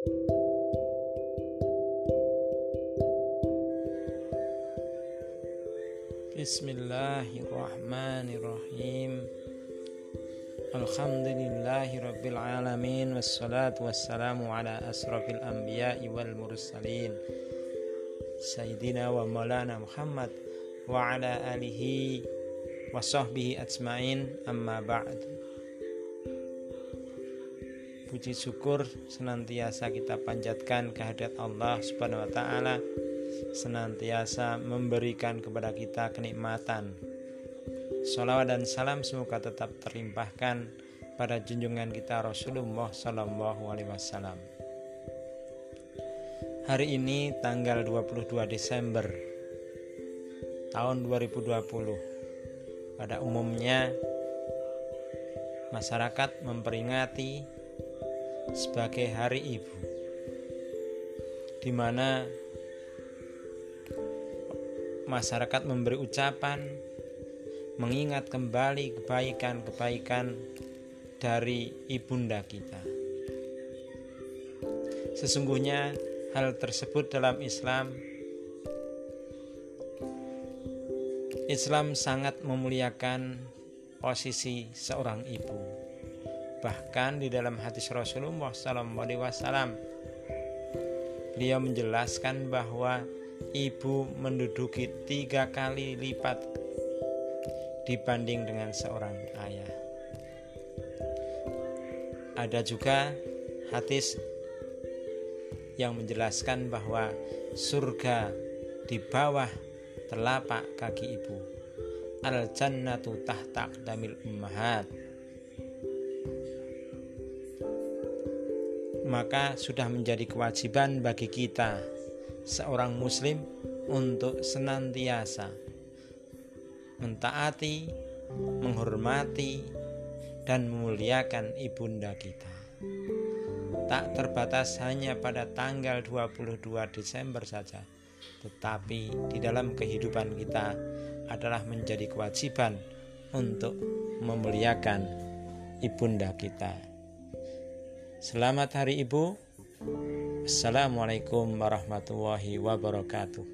بسم الله الرحمن الرحيم. الحمد لله رب العالمين والصلاة والسلام على أشرف الأنبياء والمرسلين سيدنا ومولانا محمد وعلى آله وصحبه أجمعين. أما بعد Puji syukur senantiasa kita panjatkan kehadirat Allah subhanahu wa ta'ala senantiasa memberikan kepada kita kenikmatan. Salawat dan salam semoga tetap terlimpahkan pada junjungan kita Rasulullah Sallallahu Alaihi Wasallam. Hari ini tanggal 22 Desember tahun 2020. Pada umumnya masyarakat memperingati sebagai Hari Ibu di mana masyarakat memberi ucapan mengingat kembali kebaikan-kebaikan dari ibunda kita. Sesungguhnya hal tersebut dalam Islam Islam sangat memuliakan posisi seorang ibu. Bahkan di dalam hadis Rasulullah SAW, beliau menjelaskan bahwa ibu menduduki tiga kali lipat dibanding dengan seorang ayah. Ada juga hadis yang menjelaskan bahwa surga di bawah telapak kaki ibu. Al jannatu tahta damil ummahat. Maka sudah menjadi kewajiban bagi kita seorang muslim untuk senantiasa mentaati, menghormati, dan memuliakan ibunda kita. Tak terbatas hanya pada tanggal 22 Desember saja, tetapi di dalam kehidupan kita adalah menjadi kewajiban untuk memuliakan ibunda kita. Selamat Hari Ibu. Assalamualaikum warahmatullahi wabarakatuh.